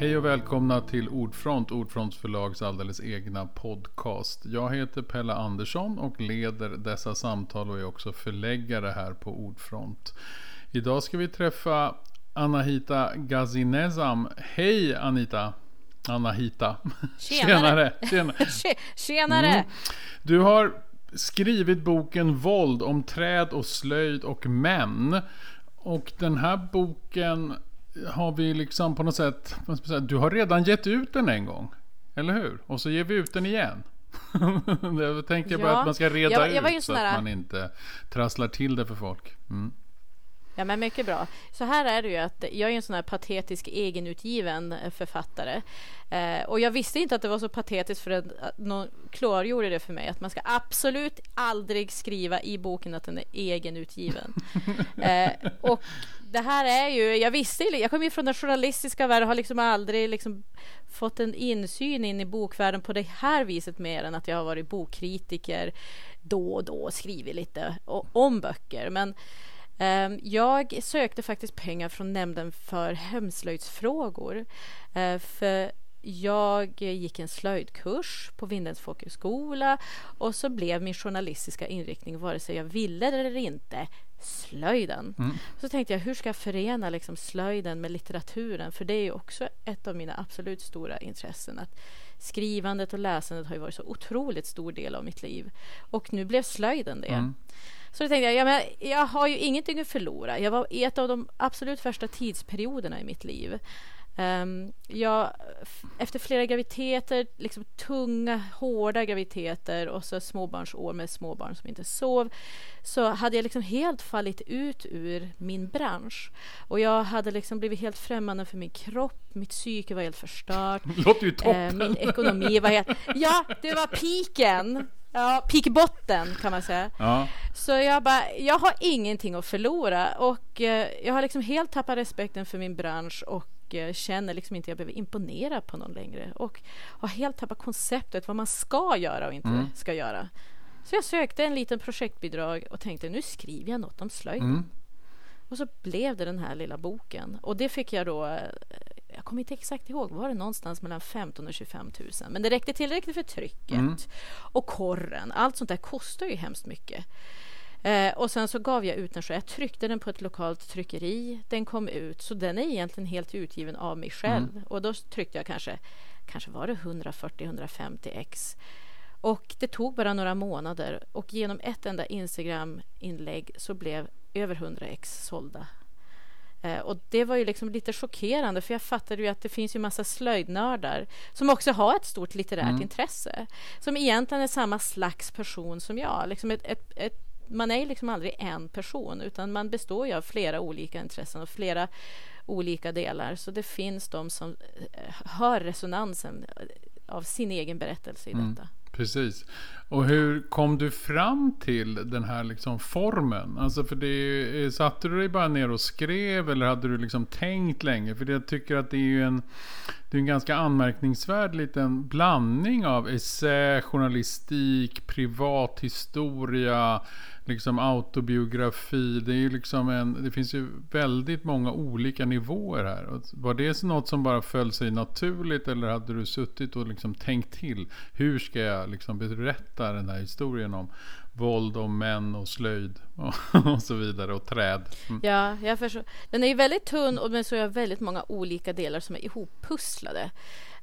Hej och välkomna till Ordfront, Ordfronts förlags alldeles egna podcast. Jag heter Pelle Andersson och leder dessa samtal och är också förläggare här på Ordfront. Idag ska vi träffa Anahita Gazinezam. Hej Anita! Anahita. Tjenare! Tjenare! Tjenare. Mm. Du har skrivit boken Våld om träd och slöjd och män. Och den här boken har vi liksom på något sätt, du har redan gett ut den en gång. Eller hur? Och så ger vi ut den igen. jag tänkte ja. bara att man ska reda jag, jag ut så att man inte trasslar till det för folk. Mm. Ja, men mycket bra. Så här är det ju att jag är en sån här patetisk egenutgiven eh, författare. Eh, och jag visste inte att det var så patetiskt för att någon klargjorde det för mig att man ska absolut aldrig skriva i boken att den är egenutgiven. eh, och det här är ju, jag visste jag kommer ju från den journalistiska världen och har liksom aldrig liksom fått en insyn in i bokvärlden på det här viset mer än att jag har varit bokkritiker då och då och skrivit lite om böcker. Men eh, jag sökte faktiskt pengar från Nämnden för hemslöjdsfrågor. Eh, för jag gick en slöjdkurs på Vindens folkhögskola och så blev min journalistiska inriktning, vare sig jag ville eller inte, slöjden. Mm. Så tänkte jag, hur ska jag förena liksom slöjden med litteraturen? För det är ju också ett av mina absolut stora intressen. Att skrivandet och läsandet har ju varit så otroligt stor del av mitt liv. Och nu blev slöjden det. Mm. Så då tänkte jag, ja, men jag har ju ingenting att förlora. Jag var i ett av de absolut första tidsperioderna i mitt liv. Um, jag, efter flera graviditeter, liksom tunga, hårda graviditeter och så småbarnsår med småbarn som inte sov, så hade jag liksom helt fallit ut ur min bransch. Och jag hade liksom blivit helt främmande för min kropp, mitt psyke var helt förstört. Låter ju toppen! Uh, min ekonomi var helt... Ja, det var piken! Ja, pikbotten kan man säga. Ja. Så jag bara, jag har ingenting att förlora och eh, jag har liksom helt tappat respekten för min bransch och eh, känner liksom inte att jag behöver imponera på någon längre och har helt tappat konceptet vad man ska göra och inte mm. ska göra. Så jag sökte en liten projektbidrag och tänkte nu skriver jag något om slöjden. Mm. Och så blev det den här lilla boken och det fick jag då eh, jag kommer inte exakt ihåg, var det någonstans mellan 15 och 25 000. Men det räckte tillräckligt för trycket mm. och korren. Allt sånt där kostar ju hemskt mycket. Eh, och sen så gav jag ut den själv. Jag tryckte den på ett lokalt tryckeri. Den kom ut, så den är egentligen helt utgiven av mig själv. Mm. Och då tryckte jag kanske, kanske var det 140-150 ex. Och det tog bara några månader och genom ett enda Instagram-inlägg så blev över 100 ex sålda Eh, och det var ju liksom lite chockerande för jag fattade ju att det finns ju massa slöjdnördar som också har ett stort litterärt mm. intresse. Som egentligen är samma slags person som jag. Liksom ett, ett, ett, man är liksom aldrig en person utan man består ju av flera olika intressen och flera olika delar. Så det finns de som eh, hör resonansen av sin egen berättelse i mm. detta. Precis. Och hur kom du fram till den här liksom formen? Alltså för det, satte du dig bara ner och skrev eller hade du liksom tänkt länge? För jag tycker att det är ju en, det är en ganska anmärkningsvärd liten blandning av essä, journalistik, privathistoria, liksom autobiografi. Det, är ju liksom en, det finns ju väldigt många olika nivåer här. Var det något som bara föll sig naturligt eller hade du suttit och liksom tänkt till? Hur ska jag liksom berätta den här historien om våld och män och slöjd och, och så vidare och träd? Mm. Ja, jag förstår. Den är ju väldigt tunn och men så är väldigt många olika delar som är ihoppusslade.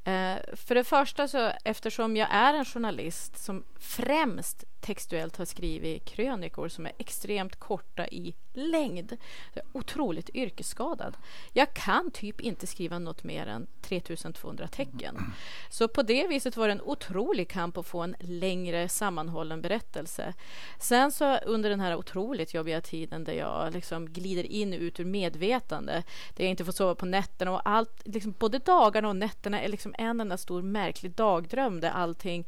Eh, för det första så eftersom jag är en journalist som främst textuellt har skrivit krönikor som är extremt korta i längd. Jag är otroligt yrkesskadad. Jag kan typ inte skriva något mer än 3200 tecken. Så på det viset var det en otrolig kamp att få en längre sammanhållen berättelse. Sen så under den här otroligt jobbiga tiden där jag liksom glider in och ut ur medvetande, där jag inte får sova på nätterna och allt, liksom både dagarna och nätterna är liksom en enda stor märklig dagdröm där allting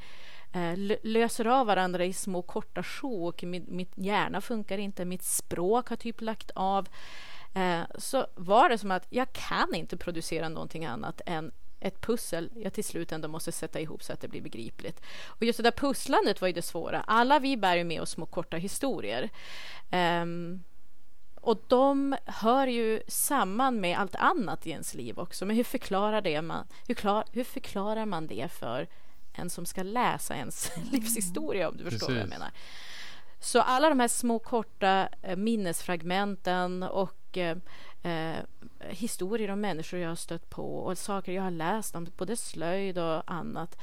eh, löser av varandra i små korta sjok. Mitt, mitt hjärna funkar inte, mitt språk har typ lagt av. Eh, så var det som att jag kan inte producera någonting annat än ett pussel jag till slut ändå måste sätta ihop så att det blir begripligt. Och just det där pusslandet var ju det svåra. Alla vi bär ju med oss små korta historier. Um, och de hör ju samman med allt annat i ens liv också. Men hur förklarar, det man, hur, klar, hur förklarar man det för en som ska läsa ens livshistoria om du förstår Precis. vad jag menar? Så alla de här små korta eh, minnesfragmenten och eh, eh, historier om människor jag har stött på och saker jag har läst om både slöjd och annat.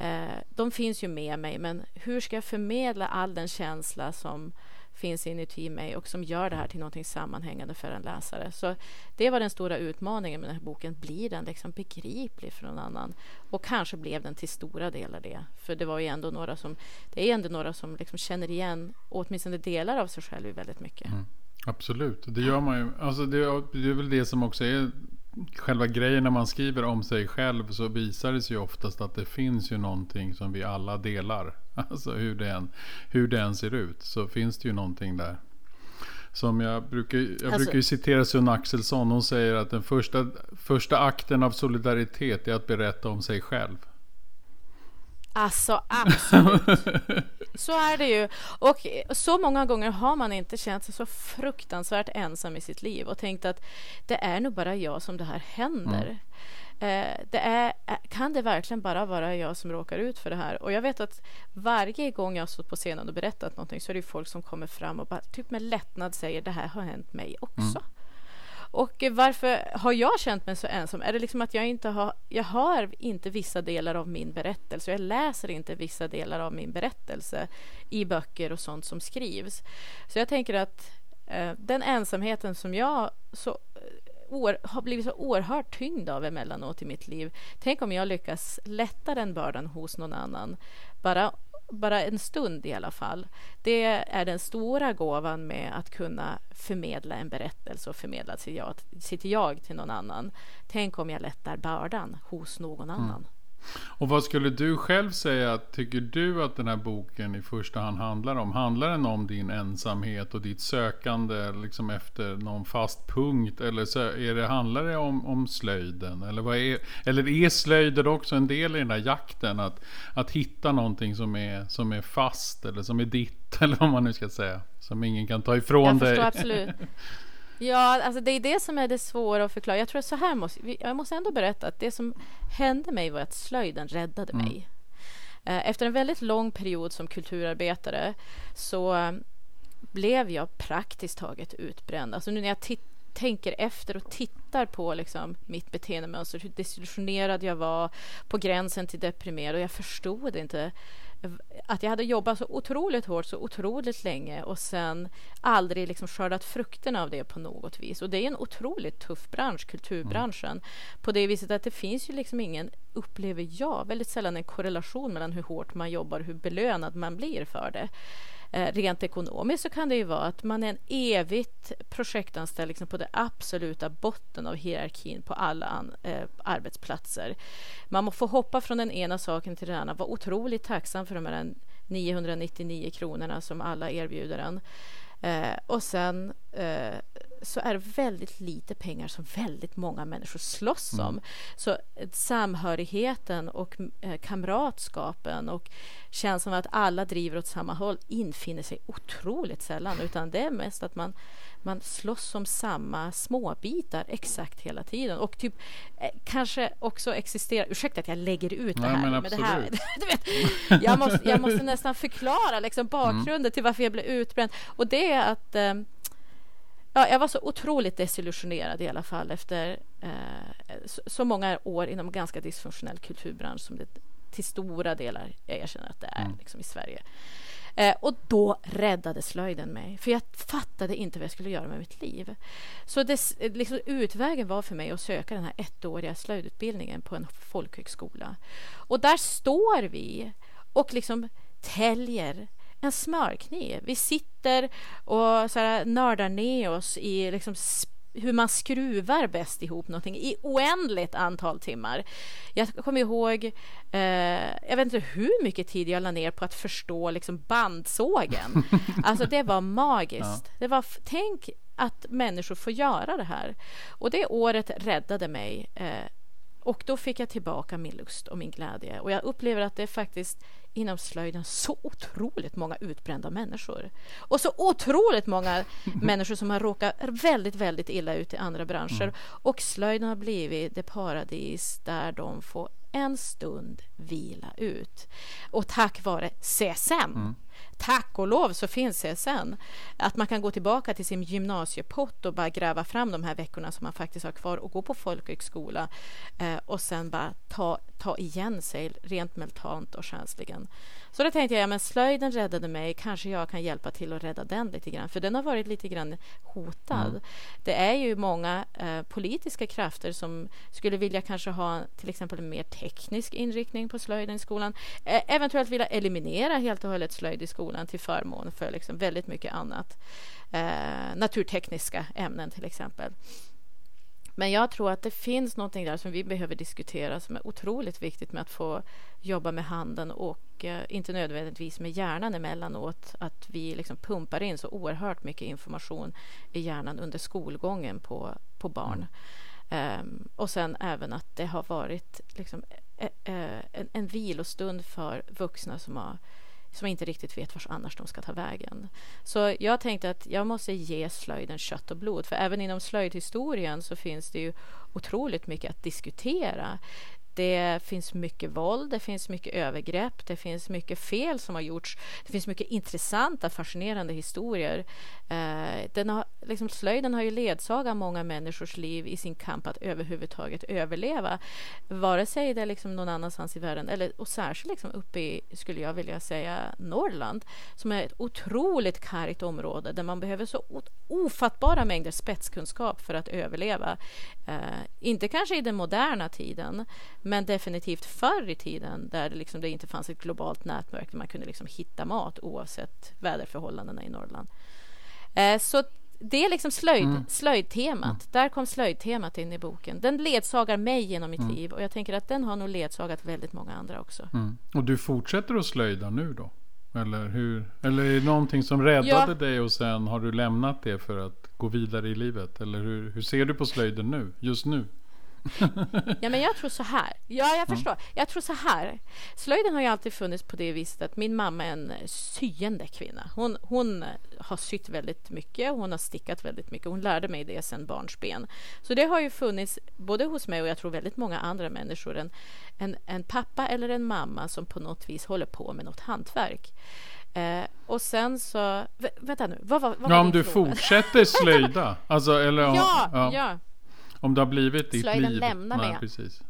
Eh, de finns ju med mig, men hur ska jag förmedla all den känsla som finns inuti mig och som gör det här till något sammanhängande för en läsare. Så det var den stora utmaningen med den här boken. Blir den liksom begriplig för någon annan? Och kanske blev den till stora delar det. För det var ju ändå några som, det är ändå några som liksom känner igen åtminstone delar av sig själv väldigt mycket. Mm. Absolut, det gör man ju. Alltså det, det är väl det som också är själva grejen när man skriver om sig själv så visar det sig ju oftast att det finns ju någonting som vi alla delar. Alltså hur det än, hur det än ser ut så finns det ju någonting där. Som jag brukar, jag alltså, brukar ju citera Sun Axelsson. Hon säger att den första, första akten av solidaritet är att berätta om sig själv. Alltså absolut. så är det ju. Och så många gånger har man inte känt sig så fruktansvärt ensam i sitt liv och tänkt att det är nog bara jag som det här händer. Mm. Eh, det är, eh, kan det verkligen bara vara jag som råkar ut för det här? Och jag vet att varje gång jag har stått på scenen och berättat någonting så är det folk som kommer fram och bara typ med lättnad säger det här har hänt mig också. Mm. Och varför har jag känt mig så ensam? Är det liksom att jag inte har... Jag har inte vissa delar av min berättelse. Jag läser inte vissa delar av min berättelse i böcker och sånt som skrivs. Så jag tänker att eh, den ensamheten som jag så år, har blivit så oerhört tyngd av emellanåt i mitt liv. Tänk om jag lyckas lätta den bördan hos någon annan. Bara, bara en stund i alla fall. Det är den stora gåvan med att kunna förmedla en berättelse och förmedla sitt jag, sitt jag till någon annan. Tänk om jag lättar bördan hos någon mm. Och vad skulle du själv säga, tycker du att den här boken i första hand handlar om? Handlar den om din ensamhet och ditt sökande liksom efter någon fast punkt? Eller så är det, handlar det om, om slöjden? Eller, vad är, eller är slöjden också en del i den här jakten? Att, att hitta någonting som är, som är fast eller som är ditt, eller vad man nu ska säga. Som ingen kan ta ifrån Jag dig. Jag förstår absolut. Ja, alltså det är det som är det svåra att förklara. Jag tror att så här måste, jag måste ändå berätta att det som hände mig var att slöjden räddade mm. mig. Eh, efter en väldigt lång period som kulturarbetare så eh, blev jag praktiskt taget utbränd. Alltså nu när jag tänker efter och tittar på liksom mitt beteendemönster, hur desillusionerad jag var, på gränsen till deprimerad och jag förstod inte att jag hade jobbat så otroligt hårt så otroligt länge och sen aldrig liksom skördat frukterna av det på något vis. Och det är en otroligt tuff bransch, kulturbranschen, mm. på det viset att det finns ju liksom ingen, upplever jag, väldigt sällan en korrelation mellan hur hårt man jobbar och hur belönad man blir för det. Eh, rent ekonomiskt så kan det ju vara att man är en evigt projektanställd liksom på den absoluta botten av hierarkin på alla an, eh, arbetsplatser. Man får hoppa från den ena saken till den andra, Var otroligt tacksam för de här 999 kronorna som alla erbjuder en. Eh, och sen eh, så är det väldigt lite pengar som väldigt många människor slåss mm. om. Så samhörigheten och eh, kamratskapen och känslan av att alla driver åt samma håll infinner sig otroligt sällan. Utan det är mest att man, man slåss om samma småbitar exakt hela tiden. Och typ eh, kanske också existerar... Ursäkta att jag lägger ut det här. Nej, men, men det här vet, jag, måste, jag måste nästan förklara liksom bakgrunden mm. till varför jag blev utbränd. Och det är att eh, ja, jag var så otroligt desillusionerad i alla fall efter eh, så, så, många år inom ganska dysfunktionell kulturbransch som det till stora delar jag erkänner att det är mm. liksom, i Sverige. Eh, och då räddade slöjden mig, för jag fattade inte vad jag skulle göra med mitt liv. Så det, liksom, utvägen var för mig att söka den här ettåriga slöjdutbildningen på en folkhögskola. Och där står vi och liksom täljer en smörkniv. Vi sitter och så här, nördar ner oss i liksom hur man skruvar bäst ihop någonting i oändligt antal timmar. Jag kommer ihåg, eh, jag vet inte hur mycket tid jag la ner på att förstå liksom bandsågen. Alltså det var magiskt. Ja. Det var, tänk att människor får göra det här. Och det året räddade mig. Eh, och då fick jag tillbaka min lust och min glädje. Och jag upplever att det är faktiskt inom slöjden så otroligt många utbrända människor. Och så otroligt många människor som har råkat väldigt, väldigt illa ut i andra branscher. Mm. Och slöjden har blivit det paradis där de får en stund vila ut. Och tack vare CSN mm tack och lov så finns CSN. Att man kan gå tillbaka till sin gymnasiepott och bara gräva fram de här veckorna som man faktiskt har kvar och gå på folkhögskola eh, och sen bara ta, ta igen sig rent mentalt och känsligen. Så då tänkte jag, ja men slöjden räddade mig, kanske jag kan hjälpa till att rädda den lite grann, för den har varit lite grann hotad. Mm. Det är ju många eh, politiska krafter som skulle vilja kanske ha till exempel en mer teknisk inriktning på slöjden i skolan, eh, eventuellt vilja eliminera helt och hållet slöjd i skolan till förmån för liksom väldigt mycket annat. Eh, naturtekniska ämnen till exempel. Men jag tror att det finns någonting där som vi behöver diskutera som är otroligt viktigt med att få jobba med handen och eh, inte nödvändigtvis med hjärnan emellanåt. Att vi liksom pumpar in så oerhört mycket information i hjärnan under skolgången på, på barn. Um, och sen även att det har varit liksom, ä, ä, en, en vilostund för vuxna som har som inte riktigt vet vart annars de ska ta vägen. Så jag tänkte att jag måste ge slöjden kött och blod, för även inom slöjdhistorien så finns det ju otroligt mycket att diskutera. Det finns mycket våld, det finns mycket övergrepp, det finns mycket fel som har gjorts. Det finns mycket intressanta, fascinerande historier. Eh, den har, liksom, slöjden har ju ledsagat många människors liv i sin kamp att överhuvudtaget överleva. Vare sig det är liksom någon annanstans i världen, eller, och särskilt liksom uppe i, skulle jag vilja säga, Norrland, som är ett otroligt kargt område där man behöver så ofattbara mängder spetskunskap för att överleva. Eh, inte kanske i den moderna tiden, men definitivt förr i tiden där det, liksom, det inte fanns ett globalt nätverk där man kunde liksom hitta mat oavsett väderförhållandena i Norrland. Eh, så det är liksom slöjd, mm. slöjdtemat. Mm. Där kom slöjdtemat in i boken. Den ledsagar mig genom mitt mm. liv och jag tänker att den har nog ledsagat väldigt många andra också. Mm. Och du fortsätter att slöjda nu då? Eller, hur? Eller är det någonting som räddade ja. dig och sen har du lämnat det för att gå vidare i livet? Eller hur, hur ser du på slöjden nu, just nu? ja, men jag tror så här. Ja, jag förstår. Mm. Jag tror så här. Slöjden har ju alltid funnits på det viset att min mamma är en syende kvinna. Hon, hon har sytt väldigt mycket. Hon har stickat väldigt mycket. Hon lärde mig det sedan barnsben. Så det har ju funnits både hos mig och jag tror väldigt många andra människor en, en, en pappa eller en mamma som på något vis håller på med något hantverk. Eh, och sen så... Vänta nu. Vad, vad, vad ja, om du fråga? fortsätter slöjda? Alltså, eller, ja, ja. ja. Om det har blivit ditt Slöjden liv. lämnar mig. precis.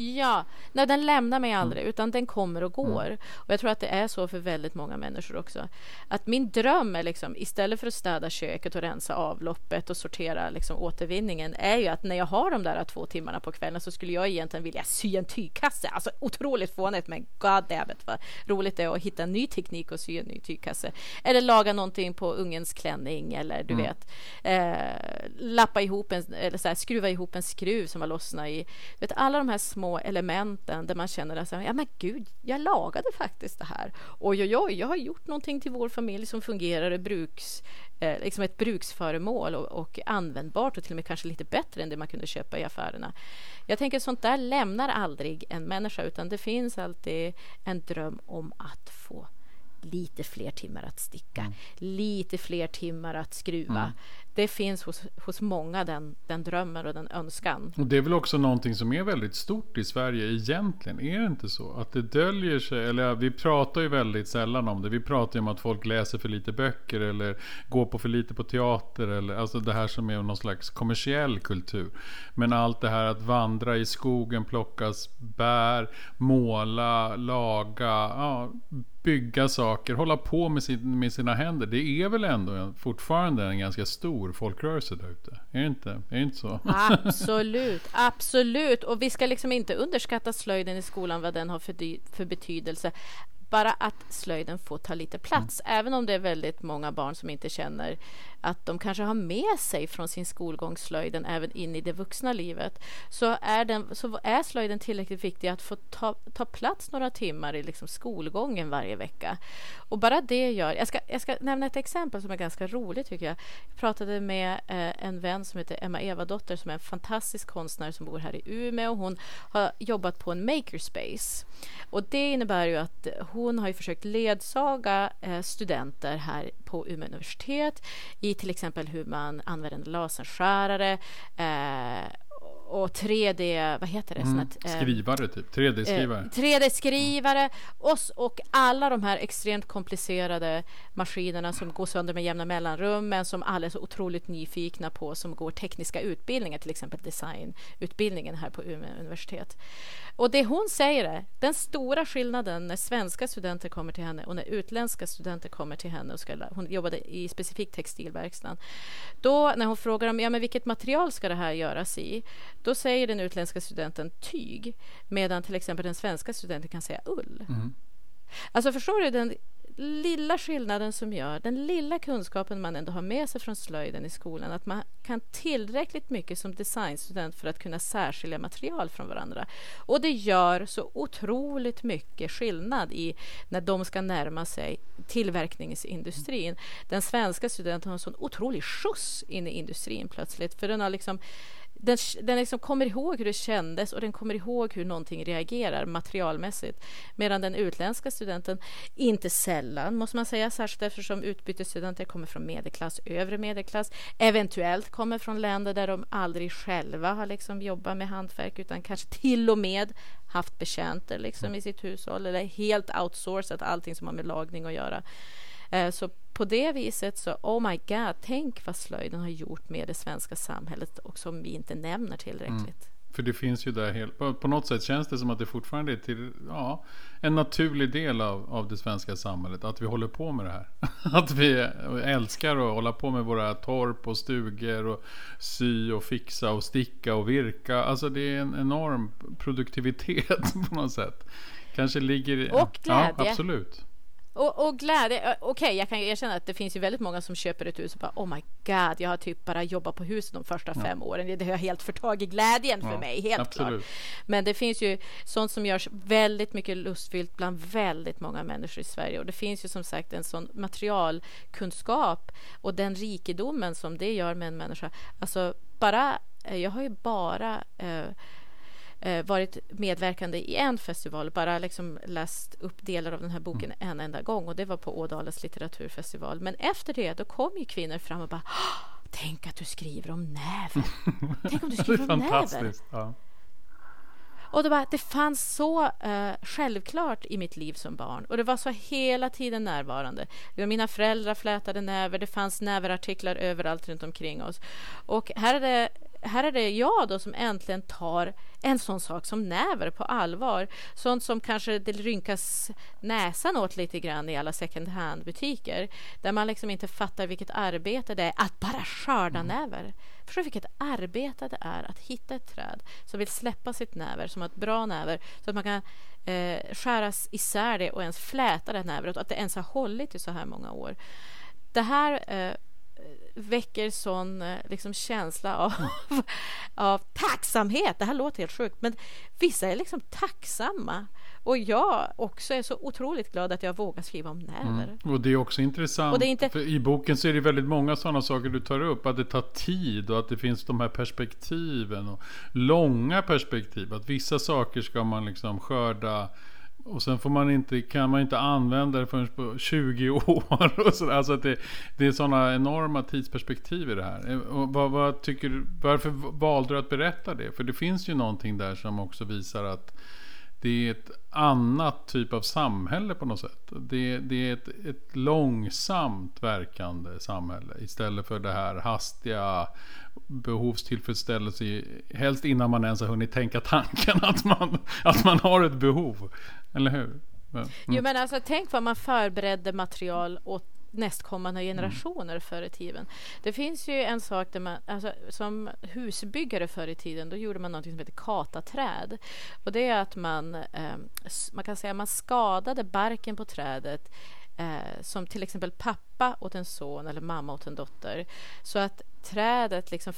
Ja, nej, den lämnar mig aldrig, mm. utan den kommer och går. Mm. Och Jag tror att det är så för väldigt många människor också. Att min dröm är liksom, istället för att städa köket och rensa avloppet och sortera liksom, återvinningen, är ju att när jag har de där två timmarna på kvällen så skulle jag egentligen vilja sy en tygkasse. Alltså otroligt fånigt, men god damn it, vad roligt det är att hitta ny teknik och sy en ny tygkasse. Eller laga någonting på ungens klänning, eller du mm. vet, eh, lappa ihop en, eller så här, skruva ihop en skruv som har lossnat i. Vet, alla de här små elementen där man känner att ja men gud, jag lagade faktiskt det här. Oj, oj, oj, jag har gjort någonting till vår familj som fungerar bruks, eh, liksom ett bruksföremål och, och användbart och till och med kanske lite bättre än det man kunde köpa i affärerna. Jag tänker sånt där lämnar aldrig en människa utan det finns alltid en dröm om att få lite fler timmar att sticka, mm. lite fler timmar att skruva. Det finns hos, hos många den, den drömmen och den önskan. Och det är väl också någonting som är väldigt stort i Sverige egentligen, är det inte så? Att det döljer sig, eller vi pratar ju väldigt sällan om det. Vi pratar ju om att folk läser för lite böcker eller går på för lite på teater. Eller, alltså det här som är någon slags kommersiell kultur. Men allt det här att vandra i skogen, plockas bär, måla, laga, ja, bygga saker, hålla på med, sin, med sina händer. Det är väl ändå fortfarande en ganska stor folkrörelse där ute? Är det inte, är det inte så? Absolut, absolut. Och vi ska liksom inte underskatta slöjden i skolan, vad den har för, för betydelse. bara att slöjden får ta lite plats. Mm. Även om det är väldigt många barn som inte känner att de kanske har med sig från sin skolgång slöjden även in i det vuxna livet så är, den, så är slöjden tillräckligt viktig att få ta, ta plats några timmar i liksom skolgången varje vecka. Och bara det gör... Jag ska, jag ska nämna ett exempel som är ganska roligt tycker jag. Jag pratade med eh, en vän som heter Emma Evadotter som är en fantastisk konstnär som bor här i Umeå. Hon har jobbat på en makerspace. Och det innebär ju att hon har försökt ledsaga eh, studenter här på Umeå universitet i till exempel hur man använder laserskärare eh, och 3D, vad heter det? Mm, att, eh, skrivare typ, 3D-skrivare. Eh, 3D-skrivare och, och alla de här extremt komplicerade maskinerna som går sönder med jämna mellanrum men som alla är så otroligt nyfikna på som går tekniska utbildningar, till exempel designutbildningen här på Umeå universitet. Och det hon säger är, den stora skillnaden när svenska studenter kommer till henne och när utländska studenter kommer till henne och ska, hon jobbade i specifikt textilverkstaden. Då när hon frågar om ja, men vilket material ska det här göras i? Då säger den utländska studenten tyg medan till exempel den svenska studenten kan säga ull. Mm. Alltså förstår du den lilla skillnaden som gör, den lilla kunskapen man ändå har med sig från slöjden i skolan, att man kan tillräckligt mycket som designstudent för att kunna särskilja material från varandra. Och det gör så otroligt mycket skillnad i när de ska närma sig tillverkningsindustrin. Den svenska studenten har en sån otrolig skjuts in i industrin plötsligt, för den har liksom den, den liksom kommer ihåg hur det kändes och den kommer ihåg hur någonting reagerar materialmässigt. Medan den utländska studenten, inte sällan måste man säga, särskilt eftersom utbytesstudenter kommer från medelklass, övre medelklass, eventuellt kommer från länder där de aldrig själva har liksom jobbat med hantverk utan kanske till och med haft betjänter liksom i sitt hushåll eller helt outsourcat allting som har med lagning att göra. Eh, så på det viset så, oh my god, tänk vad slöjden har gjort med det svenska samhället och som vi inte nämner tillräckligt. Mm. För det finns ju där helt, på, på, något sätt känns det som att det fortfarande är till, ja, en naturlig del av, av det svenska samhället. Att vi håller på med det här. att vi älskar att hålla på med våra torp och stugor och sy och fixa och sticka och virka. Alltså det är en enorm produktivitet på något sätt. Kanske ligger... Och glädje. Ja, absolut. Och, och glädje, okej okay, jag kan erkänna att det finns ju väldigt många som köper ett hus och bara Oh my god, jag har typ bara jobbat på huset de första ja. fem åren. Det har helt förtagit glädjen för ja, mig, helt absolut. klart. Men det finns ju sånt som görs väldigt mycket lustfyllt bland väldigt många människor i Sverige. Och det finns ju som sagt en sån materialkunskap och den rikedomen som det gör med en människa. Alltså bara, eh, jag har ju bara eh, eh, varit medverkande i en festival, bara liksom läst upp delar av den här boken mm. en enda gång och det var på Ådalens litteraturfestival. Men efter det då kom ju kvinnor fram och bara Tänk att du skriver om näver. Tänk om du skriver om näver. Ja. Och det, bara, det fanns så uh, självklart i mitt liv som barn. Och det var så hela tiden närvarande. Mina föräldrar flätade näver, det fanns näverartiklar överallt runt omkring oss. Och här är det här är det jag då som äntligen tar en sån sak som näver på allvar. Sånt som kanske det rynkas näsan åt lite grann i alla second hand-butiker. Där man liksom inte fattar vilket arbete det är att bara skörda mm. näver. Förstår vilket arbete det är att hitta ett träd som vill släppa sitt näver, som har ett bra näver, så att man kan eh, skära isär det och ens fläta det nävret och att det ens har hållit i så här många år. Det här eh, väcker sån eh, liksom, känsla av, av tacksamhet. Det här låter helt sjukt, men vissa är liksom tacksamma. Och jag också är så otroligt glad att jag vågar skriva om näver. Mm. Och det är också intressant. Är inte... för I boken så är det väldigt många sådana saker du tar upp. Att det tar tid och att det finns de här perspektiven. Och långa perspektiv. Att vissa saker ska man liksom skörda och sen får man inte, kan man inte använda det förrän på 20 år. Och så, alltså att det, det är sådana enorma tidsperspektiv i det här. Och vad, vad tycker varför valde du att berätta det? För det finns ju någonting där som också visar att det är ett annat typ av samhälle på något sätt. Det, det är ett, ett, långsamt verkande samhälle istället för det här hastiga behovstillfredsställelse. Helst innan man ens har hunnit tänka tanken att man, att man har ett behov. Eller hur? Mm. Jo men alltså tänk vad man förberedde material åt nästkommande generationer mm. förr i tiden. Det finns ju en sak där man, alltså, som husbyggare förr i tiden, då gjorde man något som heter kataträd. Och det är att man, eh, man kan säga man skadade barken på trädet eh, som till exempel pappa åt en son eller mamma åt en dotter. Så att trädet liksom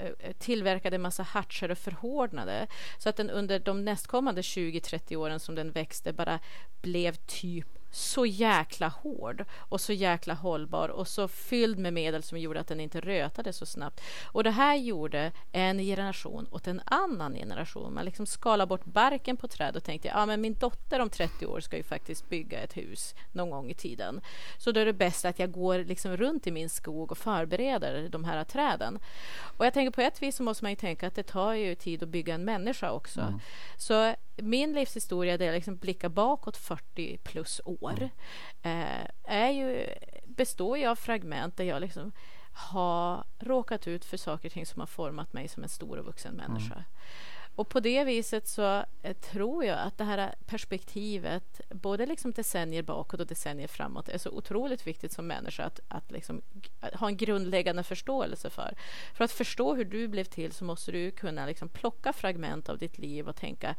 Eh, eh, tillverkade en massa hartser och förhårdnade. Så att den under de nästkommande 20-30 åren som den växte bara blev typ så jäkla hård och så jäkla hållbar och så fylld med medel som gjorde att den inte rötade så snabbt. Och det här gjorde en generation åt en annan generation. Man liksom skalade bort barken på träd och tänkte ja, men min dotter om 30 år ska ju faktiskt bygga ett hus någon gång i tiden. Så då är det bäst att jag går liksom runt i min skog och förbereder de här träden. Och jag tänker på ett vis så måste man ju tänka att det tar ju tid att bygga en människa också. Mm. Så min livshistoria, där jag liksom blickar bakåt 40 plus år, eh, är ju, består ju av fragment där jag liksom har råkat ut för saker och ting som har format mig som en stor och vuxen människa. Mm. Och på det viset så eh, tror jag att det här perspektivet, både liksom decennier bakåt och decennier framåt, är så otroligt viktigt som människa att, att, liksom, att ha en grundläggande förståelse för. För att förstå hur du blev till så måste du kunna liksom plocka fragment av ditt liv och tänka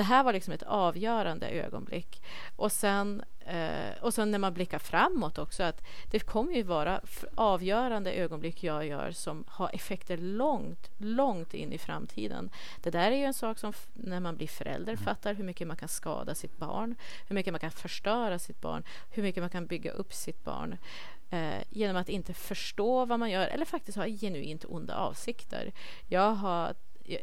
det här var liksom ett avgörande ögonblick. Och sen, eh, och sen när man blickar framåt också, att det kommer ju vara avgörande ögonblick jag gör som har effekter långt, långt in i framtiden. Det där är ju en sak som när man blir förälder mm. fattar hur mycket man kan skada sitt barn, hur mycket man kan förstöra sitt barn, hur mycket man kan bygga upp sitt barn. Eh, genom att inte förstå vad man gör eller faktiskt ha genuint onda avsikter. Jag har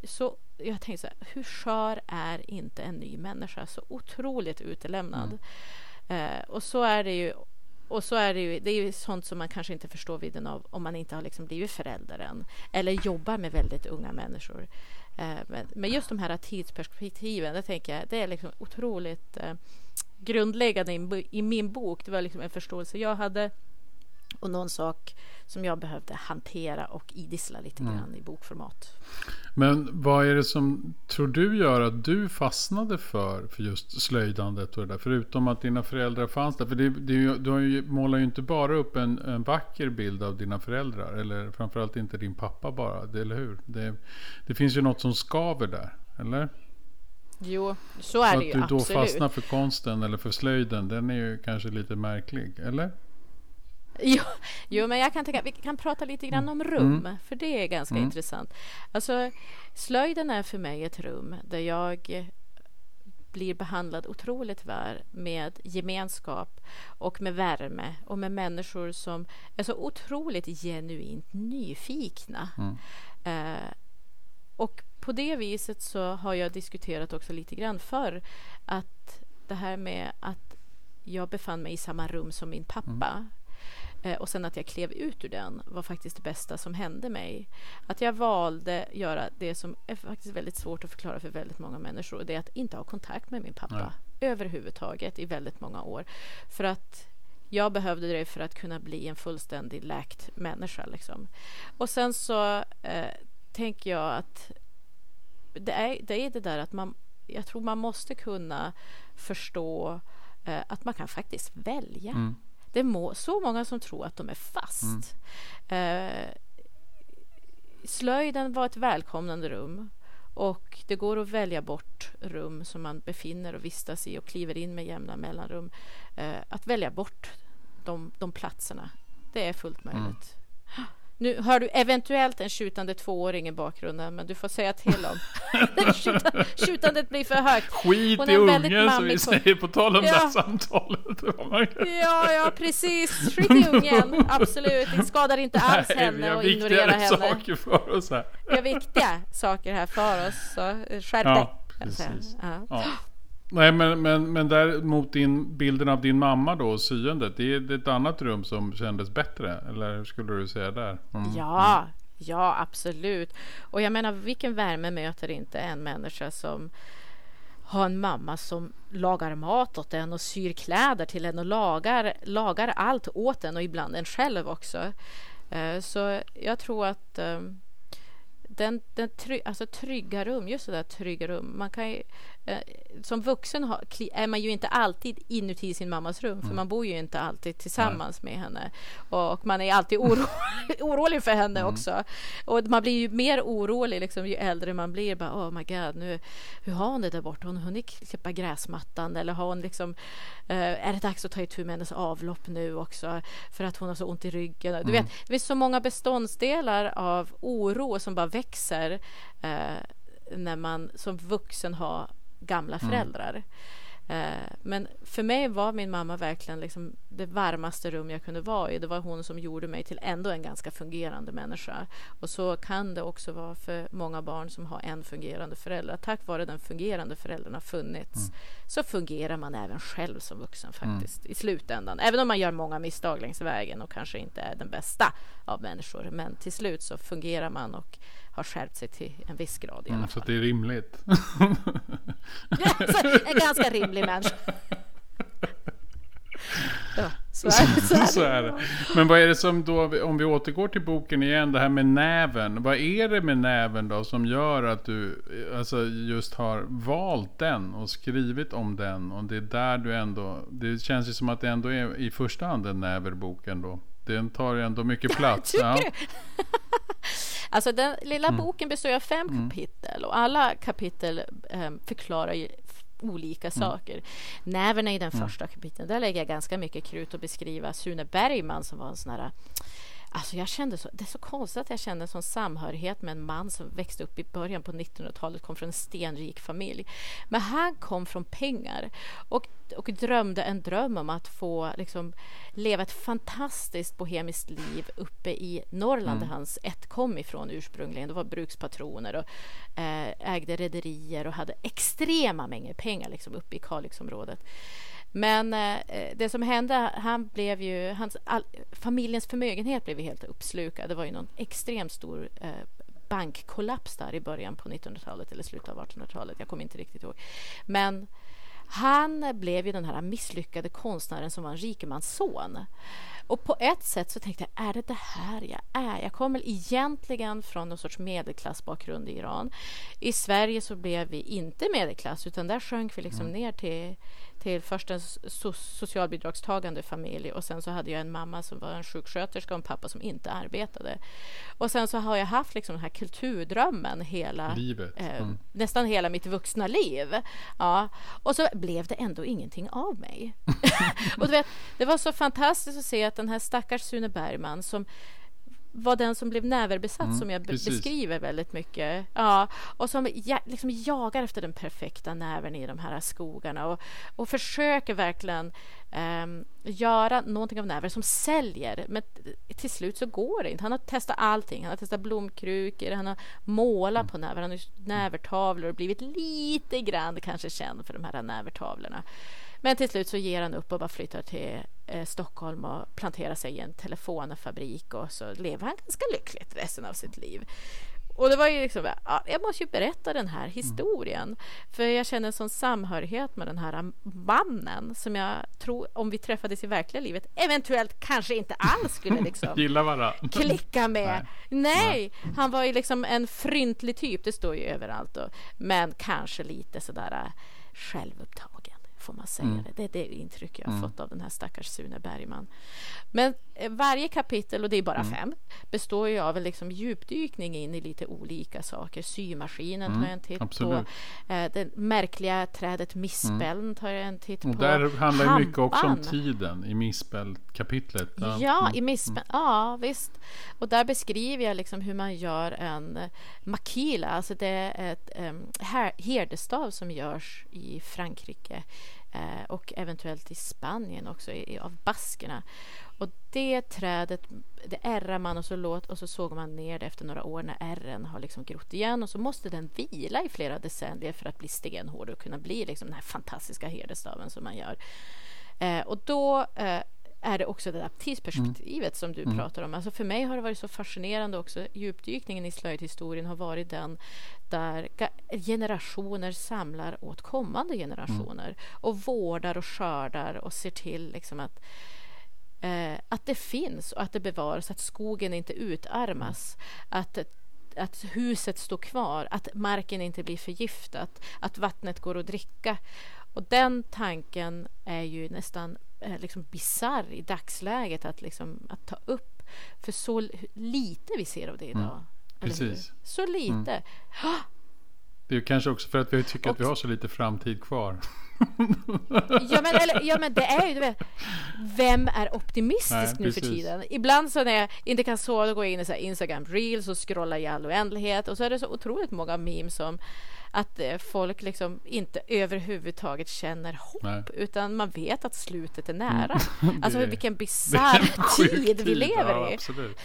så jag tänkte så här, hur skör är inte en ny människa? Så otroligt utelämnad. Mm. Eh, och så är det ju. Och så är det ju, det är ju sånt som man kanske inte förstår vidden av om man inte har liksom blivit förälder än. Eller jobbar med väldigt unga människor. Eh, men, men, just de här tidsperspektiven, det tänker jag, det är liksom otroligt eh, grundläggande i, i, min bok. Det var liksom en förståelse jag hade och någon sak som jag behövde hantera och idissla lite mm. grann i bokformat. Men vad är det som tror du gör att du fastnade för, för just slöjdandet och det där? Förutom att dina föräldrar fanns där. För det, det, du har ju, målar ju inte bara upp en, en vacker bild av dina föräldrar. Eller framförallt inte din pappa bara. Det, eller hur? Det, det finns ju något som skaver där. Eller? Jo, så är så det ju. Att du då fastnar för konsten eller för slöjden. Den är ju kanske lite märklig. Eller? Jo, jo, men jag kan tänka, vi kan prata lite grann om rum, mm. för det är ganska mm. intressant. Alltså, slöjden är för mig ett rum där jag blir behandlad otroligt väl med gemenskap och med värme och med människor som är så otroligt genuint nyfikna. Mm. Eh, och på det viset så har jag diskuterat också lite grann för att det här med att jag befann mig i samma rum som min pappa. Eh, och sen att jag klev ut ur den var faktiskt det bästa som hände mig. Att jag valde göra det som är faktiskt väldigt svårt att förklara för väldigt många människor. Det är att inte ha kontakt med min pappa Nej. överhuvudtaget i väldigt många år. För att jag behövde det för att kunna bli en fullständig läkt människa. Liksom. Och sen så eh, tänker jag att det är, det är det där att man, jag tror man måste kunna förstå eh, att man kan faktiskt välja. Mm. Det är så många som tror att de är fast. Mm. Eh, slöjden var ett välkomnande rum. Och det går att välja bort rum som man befinner och vistas i och kliver in med jämna mellanrum. Eh, att välja bort de, de platserna, det är fullt möjligt. Mm. Nu hör du eventuellt en skjutande tvååring i bakgrunden, men du får säga till om skjutandet blir för högt. Skit i ungen som vi säger på tal om ja. det här samtalet. ja, ja, precis. Skit i ungen, absolut. Det skadar inte alls Nej, henne och ignorera henne. Vi har saker för oss här. Vi har viktiga saker här för oss, så skärp dig. Ja, precis. Ja. Ja. Nej, men, men, men däremot din, bilden av din mamma då och syendet. Det är ett annat rum som kändes bättre. Eller hur skulle du säga där? Mm. Ja, mm. ja absolut. Och jag menar vilken värme möter inte en människa som har en mamma som lagar mat åt en och syr kläder till en och lagar, lagar allt åt en och ibland en själv också. Eh, så jag tror att eh, den, den try, alltså trygga rum, just det där trygga rum. Man kan ju, som vuxen är man ju inte alltid inuti sin mammas rum, för mm. man bor ju inte alltid tillsammans Nej. med henne. Och man är alltid oro, orolig för henne mm. också. Och man blir ju mer orolig liksom, ju äldre man blir. Bara, oh my god, nu, hur har hon det där borta? Har hon hunnit klippa gräsmattan? Eller har hon liksom, eh, är det dags att ta itu med hennes avlopp nu också? För att hon har så ont i ryggen. Du mm. vet, det finns så många beståndsdelar av oro som bara växer eh, när man som vuxen har gamla mm. föräldrar. Mm. Eh, men för mig var min mamma verkligen liksom det varmaste rum jag kunde vara i. Det var hon som gjorde mig till ändå en ganska fungerande människa. Och så kan det också vara för många barn som har en fungerande förälder. Tack vare den fungerande föräldern har funnits mm. så fungerar man även själv som vuxen faktiskt mm. i slutändan. Även om man gör många misstag längs vägen och kanske inte är den bästa av människor. Men till slut så fungerar man och har skärpt sig till en viss grad i alla mm, fall. Så det är rimligt? en ganska rimlig människa. Ja, så, är det, så, är det. så är det. Men vad är det som då, om vi återgår till boken igen, det här med näven. Vad är det med näven då som gör att du alltså just har valt den och skrivit om den? Och det är där du ändå, det känns ju som att det ändå är i första hand en näverbok ändå. Den tar ändå mycket plats. Tycker ja. du? alltså den lilla mm. boken består av fem mm. kapitel och alla kapitel eh, förklarar ju olika mm. saker. Näven är i den mm. första kapiteln. Där lägger jag ganska mycket krut att beskriva Sune Bergman som var en sån här Alltså jag kände så, det är så konstigt att jag kände en sån samhörighet med en man som växte upp i början på 1900-talet, kom från en stenrik familj. Men han kom från pengar och, och drömde en dröm om att få liksom, leva ett fantastiskt bohemiskt liv uppe i Norrland mm. där hans ett kom ifrån ursprungligen. Det var brukspatroner och eh, ägde rederier och hade extrema mängder pengar liksom, uppe i Kalixområdet. Men eh, det som hände, han blev ju, hans, all, familjens förmögenhet blev helt uppslukad. Det var ju någon extremt stor eh, bankkollaps där i början på 1900-talet eller slutet av 1800-talet. Jag kommer inte riktigt ihåg. Men han blev ju den här misslyckade konstnären som var en rikemans son. Och på ett sätt så tänkte jag, är det det här jag är? Jag kommer egentligen från någon sorts medelklassbakgrund i Iran. I Sverige så blev vi inte medelklass utan där sjönk vi liksom mm. ner till till först en so socialbidragstagande familj och sen så hade jag en mamma som var en sjuksköterska och en pappa som inte arbetade. Och sen så har jag haft liksom den här kulturdrömmen hela, eh, mm. nästan hela mitt vuxna liv. Ja. Och så blev det ändå ingenting av mig. och du vet, det var så fantastiskt att se att den här stackars Sune Bergman som var den som blev näverbesatt mm, som jag beskriver väldigt mycket. Ja, och som ja, liksom jagar efter den perfekta näven i de här skogarna och, och försöker verkligen um, göra någonting av näver som säljer. Men till slut så går det inte. Han har testat allting. Han har testat blomkrukor, han har målat mm. på näver, han har nävertavlor och blivit lite grann kanske känd för de här nävertavlorna. Men till slut så ger han upp och bara flyttar till eh, Stockholm och planterar sig i en telefonfabrik och så lever han ganska lyckligt resten av sitt liv. Och det var ju liksom, ja, jag måste ju berätta den här historien. Mm. För jag känner en sån samhörighet med den här mannen som jag tror, om vi träffades i verkliga livet, eventuellt kanske inte alls skulle liksom Gilla varandra. klicka med. Nej. Nej. han var ju liksom en fryntlig typ, det står ju överallt. Och, men kanske lite sådär äh, självupptagen får man säga mm. det. Det är det intryck jag har mm. fått av den här stackars Sune Bergman. Men eh, varje kapitel, och det är bara mm. fem, består ju av en liksom djupdykning in i lite olika saker. Symaskinen tar jag en titt Absolut. på. Eh, det märkliga trädet mispeln tar jag en titt på. Och där handlar det mycket också om tiden i mispelkapitlet. Ja, ja i mispeln. Ja, visst. Och där beskriver jag liksom hur man gör en makila. Alltså det är ett um, herdestav som görs i Frankrike eh, och eventuellt i Spanien också, i, av baskerna. Och det trädet, det ärrar man och så, låt, och så såg man ner det efter några år när ärren har liksom grott igen och så måste den vila i flera decennier för att bli stenhård och kunna bli liksom den här fantastiska herdestaven som man gör. Eh, och då eh, är det också det där tidsperspektivet mm. som du mm. pratar om. Alltså för mig har det varit så fascinerande också. Djupdykningen i slöjdhistorien har varit den där generationer samlar åt kommande generationer mm. och vårdar och skördar och ser till liksom att eh, att det finns och att det bevaras, att skogen inte utarmas. Att att huset står kvar, att marken inte blir förgiftad, att vattnet går att dricka. Och den tanken är ju nästan eh, liksom bisarr i dagsläget att, liksom, att ta upp. För så lite vi ser av det idag. Mm. Precis. Så lite. Mm. Det är kanske också för att vi tycker och, att vi har så lite framtid kvar. ja, men, eller, ja, men det är ju, du vet, vem är optimistisk Nej, nu precis. för tiden? Ibland så när jag inte kan sova, då går jag in i så Instagram reels och scrollar i all oändlighet och så är det så otroligt många memes som att eh, folk liksom inte överhuvudtaget känner hopp Nej. utan man vet att slutet är nära. Mm. Alltså vilken bisarr tid vi lever ja, i. Absolut.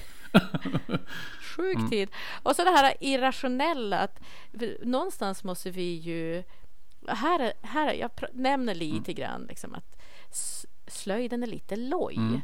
Sjuk mm. tid. Och så det här irrationella att någonstans måste vi ju här, här jag nämner lite mm. grann liksom att slöjden är lite loj. Mm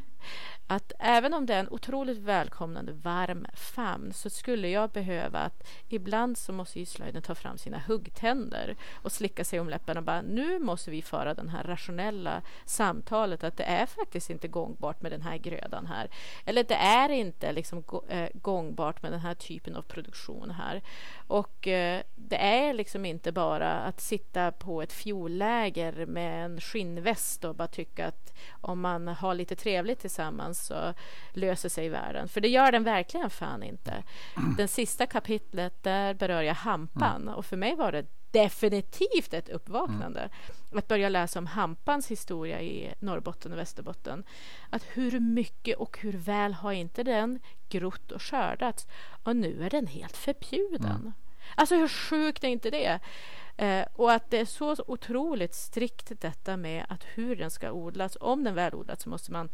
att även om det är en otroligt välkomnande varm famn så skulle jag behöva att ibland så måste ju slöjden ta fram sina huggtänder och slicka sig om läpparna och bara nu måste vi föra det här rationella samtalet att det är faktiskt inte gångbart med den här grödan här. Eller det är inte liksom eh, gångbart med den här typen av produktion här. Och eh, det är liksom inte bara att sitta på ett fjolläger med en skinnväst och bara tycka att om man har lite trevligt tillsammans så löser sig världen. För det gör den verkligen fan inte. Den sista kapitlet, där berör jag hampan mm. och för mig var det definitivt ett uppvaknande mm. att börja läsa om hampans historia i Norrbotten och Västerbotten. Att hur mycket och hur väl har inte den grott och skördats och nu är den helt förbjuden. Mm. Alltså hur sjukt är inte det? Eh, och att det är så otroligt strikt detta med att hur den ska odlas. Om den väl odlas så måste man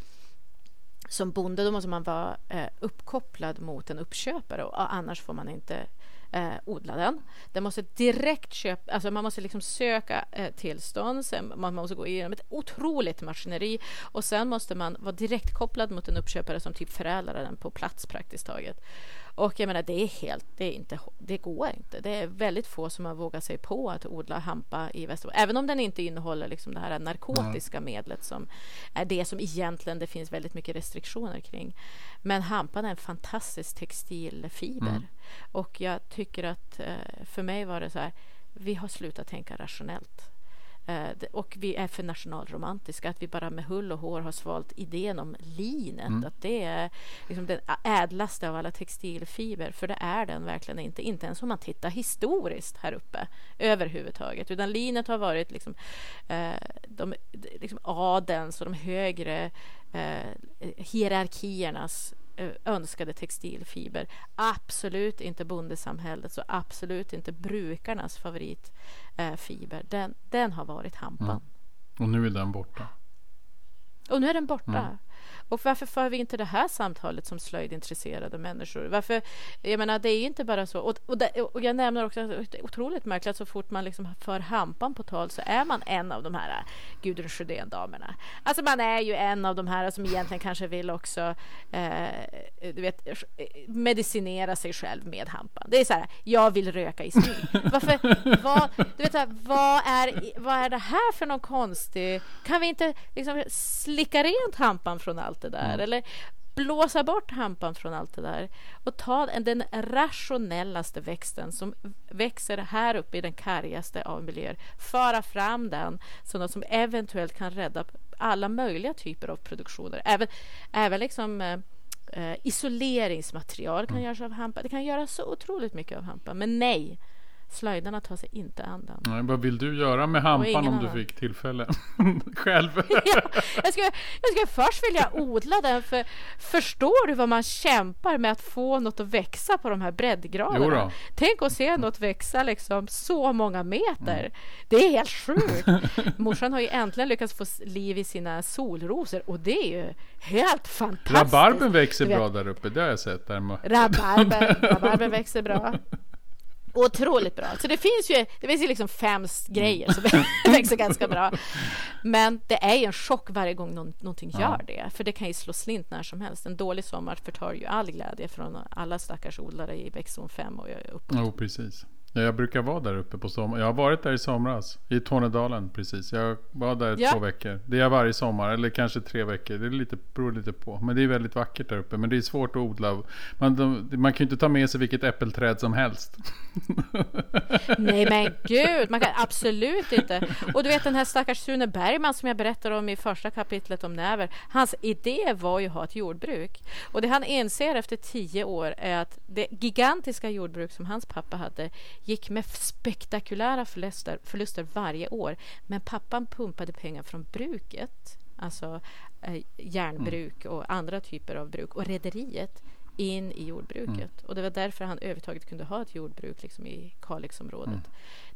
som bonde då måste man vara eh, uppkopplad mot en uppköpare och annars får man inte eh, odla den. Den måste direkt köpa, alltså man måste liksom söka eh, tillstånd, sen man måste gå igenom ett otroligt maskineri och sen måste man vara direkt kopplad mot en uppköpare som typ förädlar den på plats praktiskt taget. Och jag menar, det är helt, det, är inte, det går inte. Det är väldigt få som har vågat sig på att odla hampa i Västerbotten. Även om den inte innehåller liksom det här narkotiska mm. medlet som är det som egentligen det finns väldigt mycket restriktioner kring. Men hampan är en fantastisk textilfiber. Mm. Och jag tycker att eh, för mig var det så här, vi har slutat tänka rationellt. Eh, och vi är för nationalromantiska, att vi bara med hull och hår har svalt idén om linet. Mm. Att det är liksom den ädlaste av alla textilfiber, för det är den verkligen inte. Inte ens om man tittar historiskt här uppe överhuvudtaget. Utan linet har varit liksom, eh, de, liksom adelns och de högre eh, hierarkiernas önskade textilfiber. Absolut inte bondesamhällets och absolut inte brukarnas favoritfiber. Den, den har varit hampan. Mm. Och nu är den borta. Och nu är den borta. Mm. Och varför för vi inte det här samtalet som slöjdintresserade människor? Varför, jag menar, det är inte bara så. Och, och, det, och jag nämner också att det är otroligt märkligt att så fort man liksom för hampan på tal så är man en av de här Gudrun Sjödén-damerna. Alltså man är ju en av de här som egentligen kanske vill också eh, du vet, eh, medicinera sig själv med hampan. Det är så här, jag vill röka i smyg. Varför, vad, du vet, vad, är, vad är det här för någon konstig... Kan vi inte liksom slicka rent hampan från allt det där? Mm. Eller blåsa bort hampan från allt det där och ta den rationellaste växten som växer här uppe i den kargaste av miljöer, föra fram den så något som eventuellt kan rädda alla möjliga typer av produktioner. Även, även liksom eh, eh isoleringsmaterial kan mm. göras av hampa. Det kan göras så otroligt mycket av hampa, men nej, Slöjdarna tar sig inte an den. Nej, vad vill du göra med hampan om du fick tillfälle? Själv? ja, jag, skulle, jag skulle först vilja odla den. För förstår du vad man kämpar med att få något att växa på de här breddgraderna? Tänk att se något växa liksom så många meter. Mm. Det är helt sjukt. Morsan har ju äntligen lyckats få liv i sina solrosor och det är ju helt fantastiskt. Rabarben växer bra där uppe, det har jag sett. Där. Rabarber, rabarber växer bra. Otroligt bra. Så det finns ju, det finns ju liksom fem grejer som växer ganska bra. Men det är ju en chock varje gång någon, någonting ja. gör det. För det kan ju slå slint när som helst. En dålig sommar förtar ju all glädje från alla stackars odlare i växtzon 5 och uppåt. Jo, precis. Ja, jag brukar vara där uppe på sommaren. Jag har varit där i somras. I Tornedalen precis. Jag var där ja. två veckor. Det är varje sommar. Eller kanske tre veckor. Det är lite, beror lite på. Men det är väldigt vackert där uppe. Men det är svårt att odla. Man, de, man kan ju inte ta med sig vilket äppelträd som helst. Nej men gud. Man kan absolut inte. Och du vet den här stackars Sune Bergman som jag berättade om i första kapitlet om Näver. Hans idé var ju att ha ett jordbruk. Och det han inser efter tio år är att det gigantiska jordbruk som hans pappa hade gick med spektakulära förluster, förluster varje år. Men pappan pumpade pengar från bruket, alltså eh, järnbruk och andra typer av bruk och rederiet in i jordbruket. Mm. Och det var därför han överhuvudtaget kunde ha ett jordbruk liksom i Kalixområdet. Mm.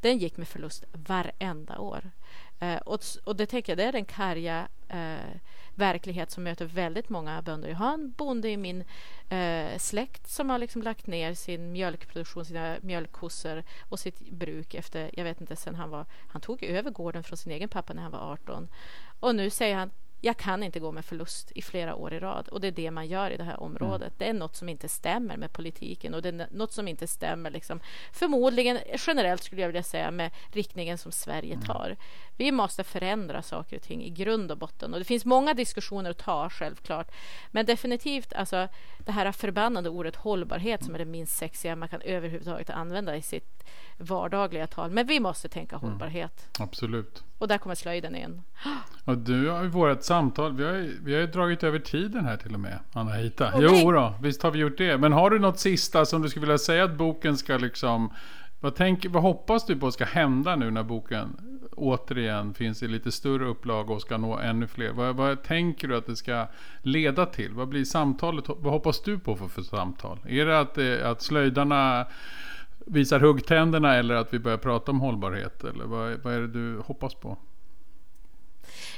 Den gick med förlust varenda år. Eh, och, och det tänker jag, det är den karga eh, verklighet som möter väldigt många bönder. Jag har en bonde i min eh, släkt som har liksom lagt ner sin mjölkproduktion, sina mjölkkossor och sitt bruk efter, jag vet inte, sen han var, han tog över gården från sin egen pappa när han var 18. Och nu säger han, jag kan inte gå med förlust i flera år i rad. Och det är det man gör i det här området. Mm. Det är något som inte stämmer med politiken och det är något som inte stämmer liksom, förmodligen generellt skulle jag vilja säga med riktningen som Sverige mm. tar. Vi måste förändra saker och ting i grund och botten. Och det finns många diskussioner att ta, självklart. Men definitivt alltså, det här förbannade ordet hållbarhet som är det minst sexiga man kan överhuvudtaget använda i sitt vardagliga tal. Men vi måste tänka mm. hållbarhet. Mm, absolut. Och där kommer slöjden in. Och du har ju vårt samtal. Vi har, ju, vi har ju dragit över tiden här till och med. Anna-Hita. Oh, jo då, visst har vi gjort det. Men har du något sista som du skulle vilja säga att boken ska liksom... Vad, tänk, vad hoppas du på ska hända nu när boken återigen finns i lite större upplag och ska nå ännu fler. Vad, vad, tänker du att det ska leda till? Vad blir samtalet? Vad hoppas du på för, för samtal? Är det att, eh, att slöjdarna visar huggtänderna eller att vi börjar prata om hållbarhet? Eller vad, vad är det du hoppas på?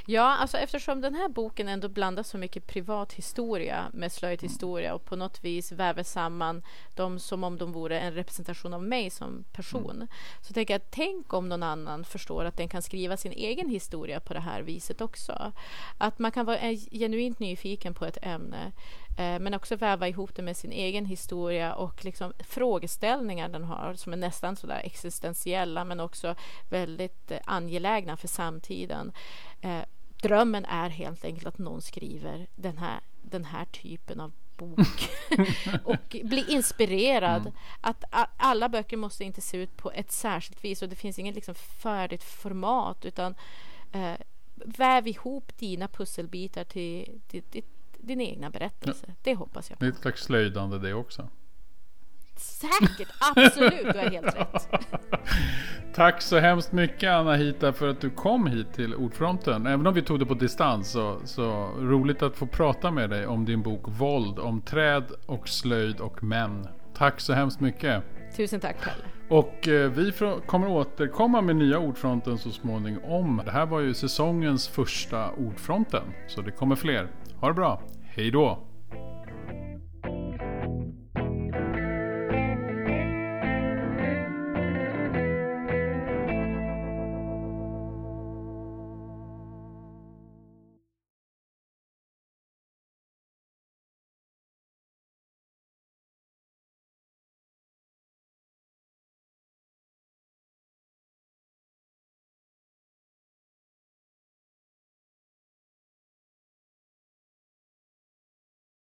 Ja, alltså eftersom den här boken ändå blandar så mycket privat historia med slöjdhistoria och på något vis väver samman dem som om de vore en representation av mig som person. Mm. Så tänker jag, tänk om någon annan förstår att den kan skriva sin egen historia på det här viset också. Att man kan vara genuint nyfiken på ett ämne eh, men också väva ihop det med sin egen historia och liksom frågeställningar den har som är nästan sådär existentiella men också väldigt eh, angelägna för samtiden. Eh, drömmen är helt enkelt att någon skriver den här, den här typen av bok och bli inspirerad. Mm. Att alla böcker måste inte se ut på ett särskilt vis och det finns inget liksom färdigt format utan eh, väv ihop dina pusselbitar till, till, till din egna berättelse. Ja. Det hoppas jag på. Det är ett slags slöjdande det också. Säkert, absolut, du har helt rätt. Tack så hemskt mycket Anna-Hita för att du kom hit till Ordfronten. Även om vi tog det på distans så, så roligt att få prata med dig om din bok Våld, om träd och slöjd och män. Tack så hemskt mycket. Tusen tack Pelle. Och eh, vi kommer återkomma med nya Ordfronten så småningom. Det här var ju säsongens första Ordfronten, så det kommer fler. Ha det bra, hej då!